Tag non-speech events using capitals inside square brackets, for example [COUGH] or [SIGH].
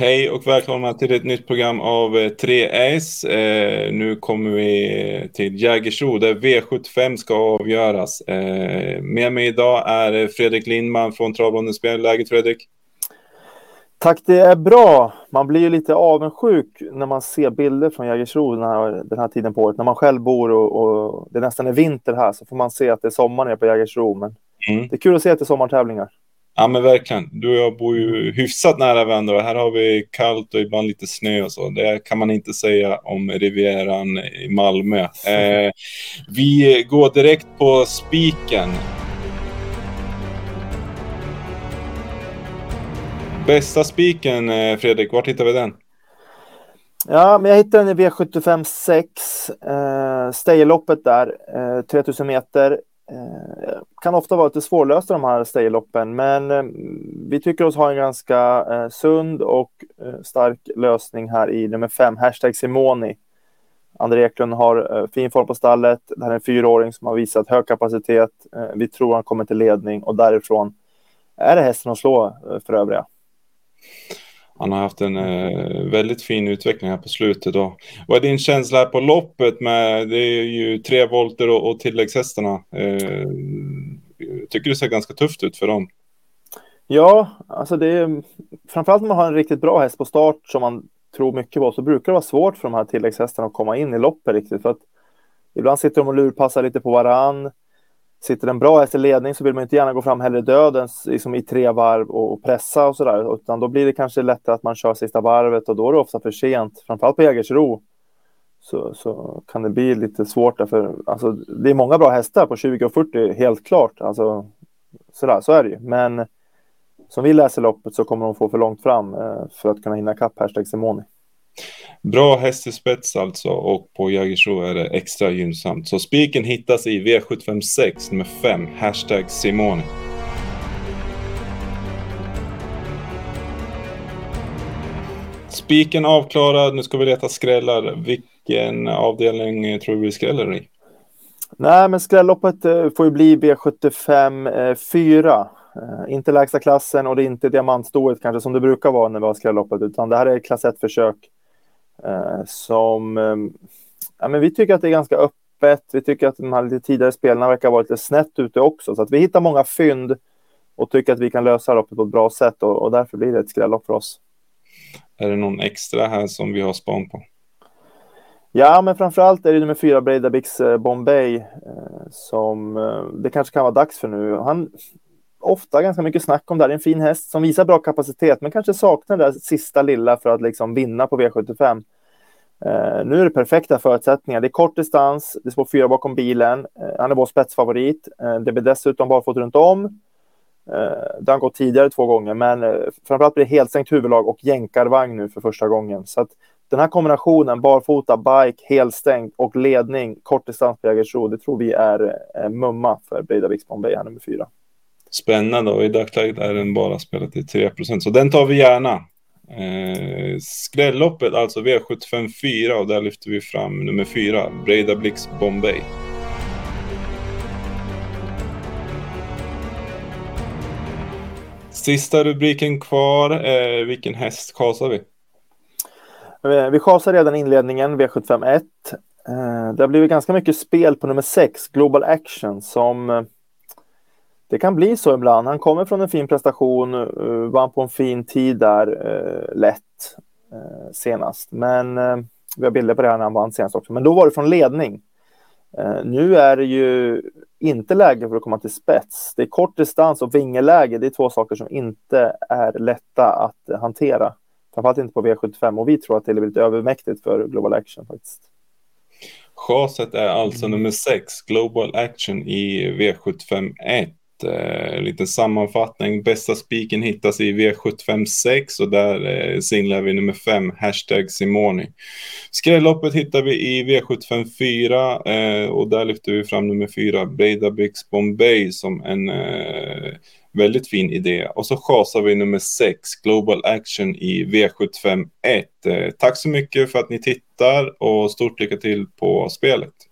Hej och välkomna till ett nytt program av 3S. Eh, eh, nu kommer vi till Jägersro där V75 ska avgöras. Eh, med mig idag är Fredrik Lindman från Travronden Spel. Läget Fredrik? Tack, det är bra. Man blir ju lite avundsjuk när man ser bilder från Jägersro den här, den här tiden på året. När man själv bor och, och, det nästan är vinter här så får man se att det är sommar nere på Jägersro. Men mm. det är kul att se att det är sommartävlingar. Ja men verkligen. Du och jag bor ju hyfsat nära varandra och här har vi kallt och ibland lite snö och så. Det kan man inte säga om Rivieran i Malmö. [LAUGHS] Eh, vi går direkt på spiken. Bästa spiken eh, Fredrik, vart hittar vi den? Ja, men jag hittade den i V75 6. Eh, Stejloppet där, eh, 3000 meter. Eh, kan ofta vara lite svårlösta de här stayloppen, men eh, vi tycker oss ha en ganska eh, sund och stark lösning här i nummer fem, hashtag Simoni. André Eklund har fin form på stallet. Det här är en fyraåring som har visat hög kapacitet. Vi tror han kommer till ledning och därifrån är det hästen att slå för övriga han har haft en eh, väldigt fin utveckling här på slutet. Då. Vad är din känsla här på loppet med, det är ju tre volter och, och tilläggshästarna. Eh, tycker det ser ganska tufft ut för dem. Ja, alltså det är framförallt när man har en riktigt bra häst på start som man tror mycket på så brukar det vara svårt för de här tilläggshästarna att komma in i loppet riktigt för att ibland sitter de och lurpassar lite på varann sitter en bra häst i ledning så vill man inte gärna gå fram heller dödens liksom i tre varv och pressa och sådär, utan då blir det kanske lättare att man kör sista varvet och då är det ofta för sent, framförallt på Jägersro. Så, så kan det bli lite svårt därför, alltså det är många bra hästar på 20 och 40, helt klart, alltså sådär, så är det ju. Men som vi läser loppet så kommer de få för långt fram eh, för att kunna hinna kapp hashtag Simoni. Bra häst i spets alltså och på Jägersro är det extra gynnsamt. Så spiken hittas i V756 nummer 5, hashtag Simone. Spiken avklarad, nu ska vi leta skrällar. Vilken avdelning tror du vi skräller i? Nej, men skrälloppet eh, får ju bli V75 4. Eh, eh, inte lägsta klassen och det är inte diamantstoet kanske som det brukar vara när vi har skrälloppet, utan det här är klass 1-försök. Eh, som ehm, ja, men vi tycker att det är ganska öppet. Vi tycker att de här lite tidigare spelarna verkar vara lite snett ute också, så att vi hittar många fynd och tycker att vi kan lösa loppet på ett bra sätt och, och därför blir det ett skrällopp för oss. Är det någon extra här som vi har span på? Ja, men framförallt är det nummer fyra Breidabix eh, Bombay eh, som det kanske kan vara dags för nu. Han ofta ganska mycket snack om det. Det är en fin häst som visar bra kapacitet, men kanske saknar det där sista lilla för att liksom vinna på V75. Uh, nu är det perfekta förutsättningar. Det är kort distans, det står fyra bakom bilen. Uh, han är vår spetsfavorit. Uh, det blir dessutom barfota runt om. Det har gått tidigare två gånger, men framförallt blir det helstängt huvudlag och jänkarvagn nu för första gången. Så att den här kombinationen, barfota, bike, helstängt och ledning, kort distans på Jägersro, det tror vi är mumma för Breidavik Bombay, här nummer fyra spännande och i dagsläget är den bara spelad till 3% så den tar vi gärna. Eh, skrälloppet, alltså V75 4 och där lyfter vi fram nummer 4, Breda Blix Bombay. Sista rubriken kvar, eh, vilken häst kasar vi? Eh, vi chasar redan inledningen, V75 1. Eh, det har blivit ganska mycket spel på nummer 6, Global Action, som eh, det kan bli så ibland. Han kommer från en fin prestation, uh, vann på en fin tid där uh, lätt uh, senast. Men uh, vi har bilder på det här när han vann senast också. Men då var det från ledning. nu är det ju inte läge för att komma till spets. Det är kort distans och vingeläge. Det är två saker som inte är lätta att hantera. Framförallt inte på V75 och vi tror att det är lite övermäktigt för Global Action faktiskt. Chaset är alltså nummer 6, Global Action i V75 1. Eh, lite sammanfattning. Bästa spiken hittas i V756 och där eh, singlar vi nummer 5, hashtag Simoni. Skrälloppet hittar vi i V754 eh, och där lyfter vi fram nummer 4, Breidabix Bombay som en eh, väldigt fin idé. Och så chasar vi nummer 6, Global Action i V751. Eh, tack så mycket för att ni tittar och stort lycka till på spelet.